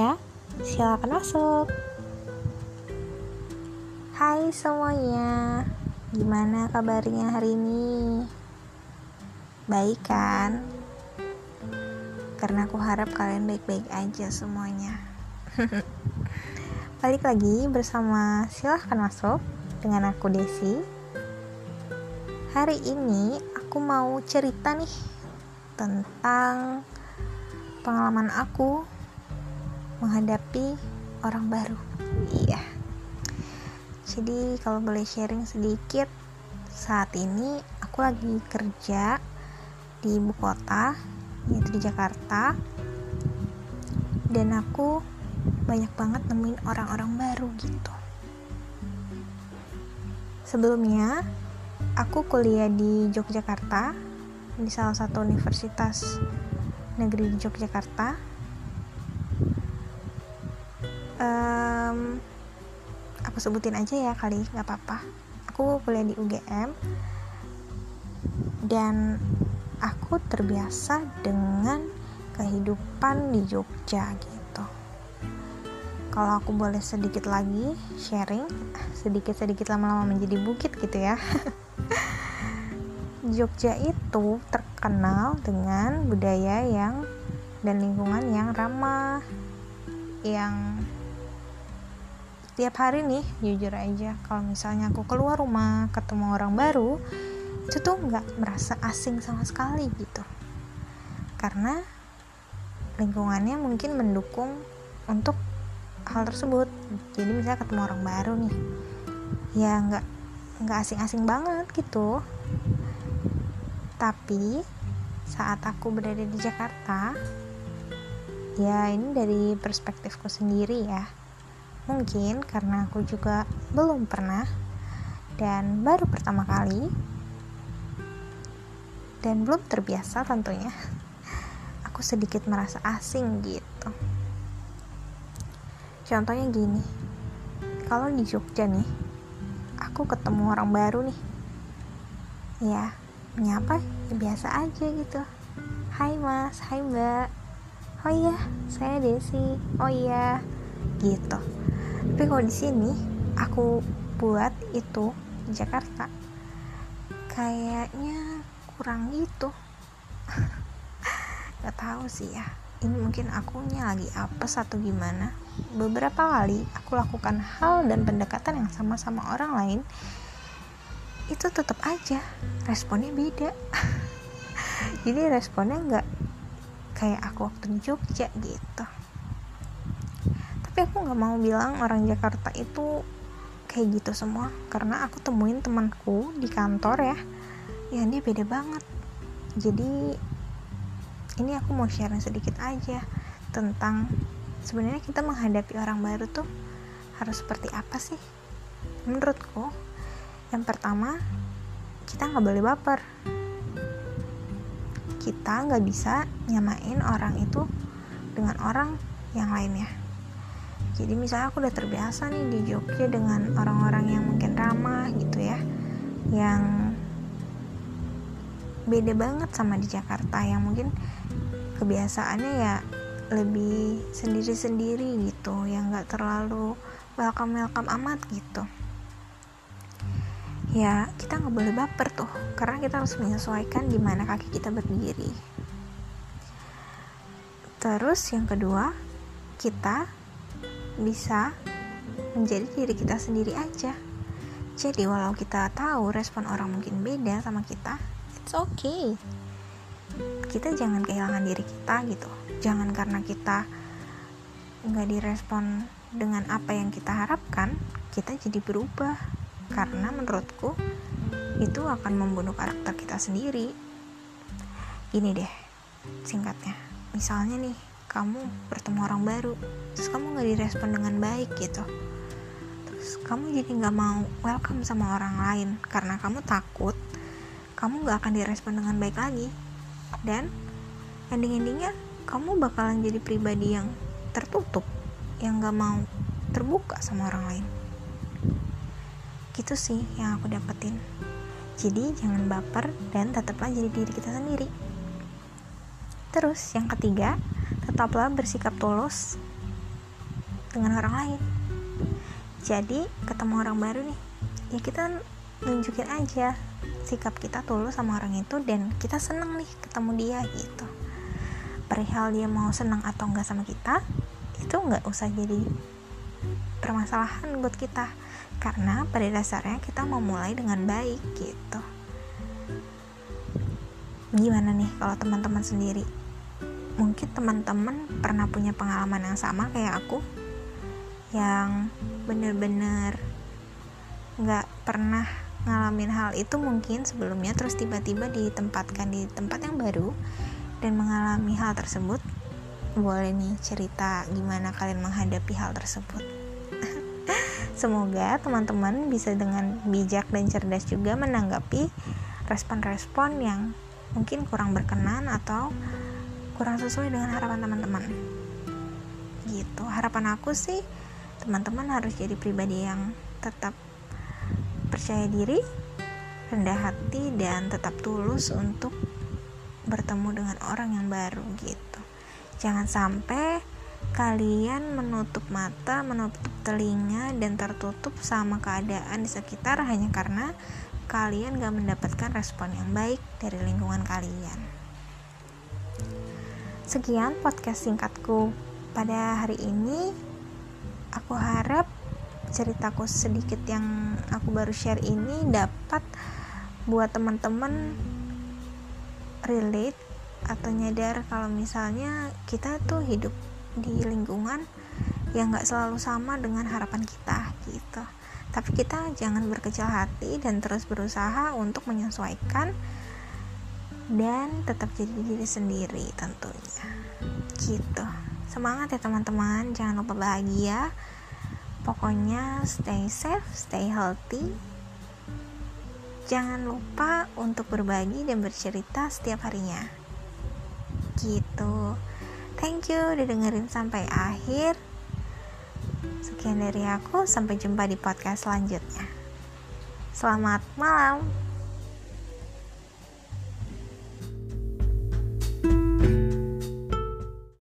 ya. Silakan masuk. Hai semuanya. Gimana kabarnya hari ini? Baik kan? Karena aku harap kalian baik-baik aja semuanya. Balik lagi bersama Silahkan Masuk dengan aku Desi. Hari ini aku mau cerita nih tentang pengalaman aku menghadapi orang baru. Iya. Jadi kalau boleh sharing sedikit, saat ini aku lagi kerja di ibu kota, yaitu di Jakarta. Dan aku banyak banget nemuin orang-orang baru gitu. Sebelumnya, aku kuliah di Yogyakarta di salah satu universitas negeri di Yogyakarta um, aku sebutin aja ya kali nggak apa-apa. Aku kuliah di UGM dan aku terbiasa dengan kehidupan di Jogja gitu. Kalau aku boleh sedikit lagi sharing sedikit-sedikit lama-lama menjadi bukit gitu ya. Jogja itu terkenal dengan budaya yang dan lingkungan yang ramah yang setiap hari nih jujur aja kalau misalnya aku keluar rumah ketemu orang baru itu tuh nggak merasa asing sama sekali gitu. Karena lingkungannya mungkin mendukung untuk hal tersebut. Jadi misalnya ketemu orang baru nih ya nggak nggak asing-asing banget gitu. Tapi saat aku berada di Jakarta ya ini dari perspektifku sendiri ya mungkin karena aku juga belum pernah dan baru pertama kali dan belum terbiasa tentunya aku sedikit merasa asing gitu. Contohnya gini kalau di Jogja nih aku ketemu orang baru nih. Ya menyapa ya biasa aja gitu. Hai mas. Hai mbak. Oh iya saya Desi. Oh iya gitu tapi kalau di sini aku buat itu di Jakarta. Kayaknya kurang gitu. Nggak tahu sih ya. Ini mungkin akunya lagi apes atau gimana. Beberapa kali aku lakukan hal dan pendekatan yang sama sama orang lain itu tetap aja responnya beda. Jadi responnya nggak kayak aku waktu di Jogja gitu tapi aku nggak mau bilang orang Jakarta itu kayak gitu semua. Karena aku temuin temanku di kantor ya. Ya dia beda banget. Jadi ini aku mau share sedikit aja tentang sebenarnya kita menghadapi orang baru tuh harus seperti apa sih? Menurutku yang pertama kita nggak boleh baper. Kita nggak bisa nyamain orang itu dengan orang yang lainnya jadi misalnya aku udah terbiasa nih di Jogja dengan orang-orang yang mungkin ramah gitu ya yang beda banget sama di Jakarta yang mungkin kebiasaannya ya lebih sendiri-sendiri gitu yang nggak terlalu welcome welcome amat gitu. Ya kita nggak boleh baper tuh karena kita harus menyesuaikan di mana kaki kita berdiri. Terus yang kedua kita bisa menjadi diri kita sendiri aja. Jadi walau kita tahu respon orang mungkin beda sama kita it's okay. Kita jangan kehilangan diri kita gitu. Jangan karena kita nggak direspon dengan apa yang kita harapkan kita jadi berubah. Karena menurutku itu akan membunuh karakter kita sendiri. Gini deh singkatnya. Misalnya nih kamu bertemu orang baru terus kamu gak direspon dengan baik gitu. Terus kamu jadi gak mau welcome sama orang lain karena kamu takut kamu gak akan direspon dengan baik lagi. Dan ending-endingnya kamu bakalan jadi pribadi yang tertutup yang gak mau terbuka sama orang lain. Gitu sih yang aku dapetin. Jadi jangan baper dan tetaplah jadi diri kita sendiri. Terus yang ketiga tetaplah bersikap tulus dengan orang lain. Jadi ketemu orang baru nih ya kita nunjukin aja sikap kita tulus sama orang itu dan kita seneng nih ketemu dia gitu. Perihal dia mau senang atau enggak sama kita itu nggak usah jadi permasalahan buat kita. Karena pada dasarnya kita mau mulai dengan baik gitu. Gimana nih kalau teman-teman sendiri mungkin teman-teman pernah punya pengalaman yang sama kayak aku yang bener-bener nggak pernah ngalamin hal itu mungkin sebelumnya terus tiba-tiba ditempatkan di tempat yang baru dan mengalami hal tersebut. Boleh nih cerita gimana kalian menghadapi hal tersebut. Semoga teman-teman bisa dengan bijak dan cerdas juga menanggapi respon-respon yang mungkin kurang berkenan atau kurang sesuai dengan harapan teman-teman. Gitu. Harapan aku sih teman-teman harus jadi pribadi yang tetap percaya diri rendah hati dan tetap tulus untuk bertemu dengan orang yang baru gitu. Jangan sampai kalian menutup mata menutup telinga dan tertutup sama keadaan di sekitar hanya karena kalian gak mendapatkan respon yang baik dari lingkungan kalian Sekian podcast singkatku pada hari ini. Aku harap ceritaku sedikit yang aku baru share ini dapat buat teman-teman relate atau nyadar kalau misalnya kita tuh hidup di lingkungan yang gak selalu sama dengan harapan kita gitu tapi kita jangan berkecil hati dan terus berusaha untuk menyesuaikan dan tetap jadi diri sendiri tentunya gitu. Semangat ya teman-teman. Jangan lupa bahagia. Pokoknya stay safe stay healthy. Jangan lupa untuk berbagi dan bercerita setiap harinya. Gitu. Thank you udah dengerin sampai akhir. Sekian dari aku. Sampai jumpa di podcast selanjutnya. Selamat malam